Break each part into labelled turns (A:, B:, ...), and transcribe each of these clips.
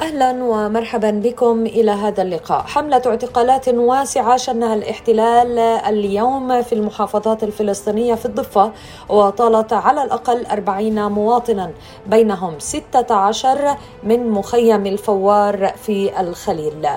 A: أهلا ومرحبا بكم إلى هذا اللقاء. حملة اعتقالات واسعة شنها الاحتلال اليوم في المحافظات الفلسطينية في الضفة وطالت على الأقل 40 مواطنا بينهم 16 من مخيم الفوار في الخليل.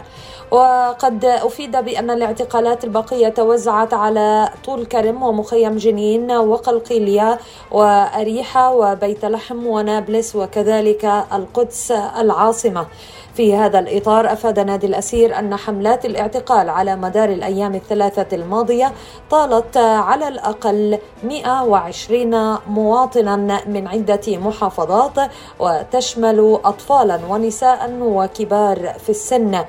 A: وقد أفيد بأن الاعتقالات الباقية توزعت على طول كرم ومخيم جنين وقلقيلية وأريحة وبيت لحم ونابلس وكذلك القدس العاصمة في هذا الإطار أفاد نادي الأسير أن حملات الاعتقال على مدار الأيام الثلاثة الماضية طالت على الأقل 120 مواطنا من عدة محافظات وتشمل أطفالا ونساء وكبار في السن.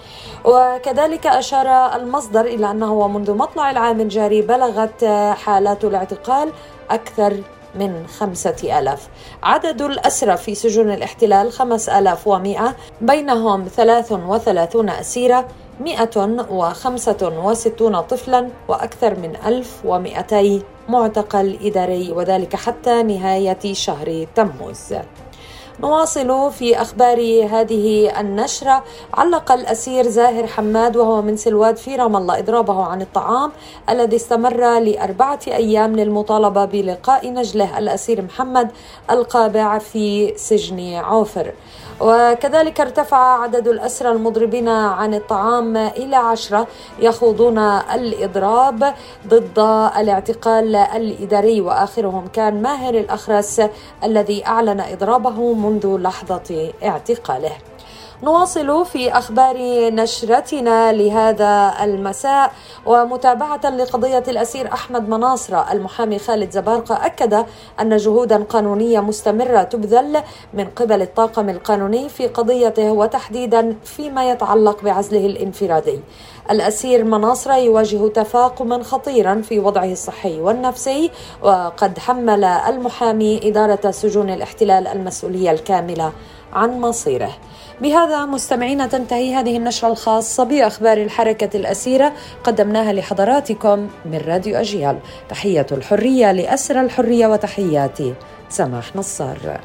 A: وكذلك أشار المصدر إلى أنه منذ مطلع العام الجاري بلغت حالات الاعتقال أكثر من خمسة ألاف. عدد الأسرى في سجون الاحتلال خمس ألاف ومئة بينهم ثلاث وثلاثون أسيرة مئة وخمسة وستون طفلا وأكثر من ألف ومئتي معتقل إداري وذلك حتى نهاية شهر تموز. نواصل في أخبار هذه النشرة. علق الأسير زاهر حماد وهو من سلواد في رام الله إضرابه عن الطعام الذي استمر لأربعة أيام للمطالبة بلقاء نجله الأسير محمد القابع في سجن عوفر. وكذلك ارتفع عدد الأسرى المضربين عن الطعام إلى عشرة يخوضون الإضراب ضد الاعتقال الإداري. وآخرهم كان ماهر الأخرس الذي أعلن إضرابه منذ لحظة اعتقاله. نواصل في أخبار نشرتنا لهذا المساء ومتابعة لقضية الأسير أحمد مناصره المحامي خالد زبارقه أكد أن جهودا قانونية مستمرة تبذل من قبل الطاقم القانوني في قضيته وتحديدا فيما يتعلق بعزله الانفرادي. الأسير مناصره يواجه تفاقما خطيرا في وضعه الصحي والنفسي وقد حمل المحامي إدارة سجون الاحتلال المسؤولية الكاملة عن مصيره. بهذا مستمعينا تنتهي هذه النشرة الخاصة بأخبار الحركة الأسيرة قدمناها لحضراتكم من راديو أجيال. تحية الحرية لأسر الحرية وتحياتي سماح نصار.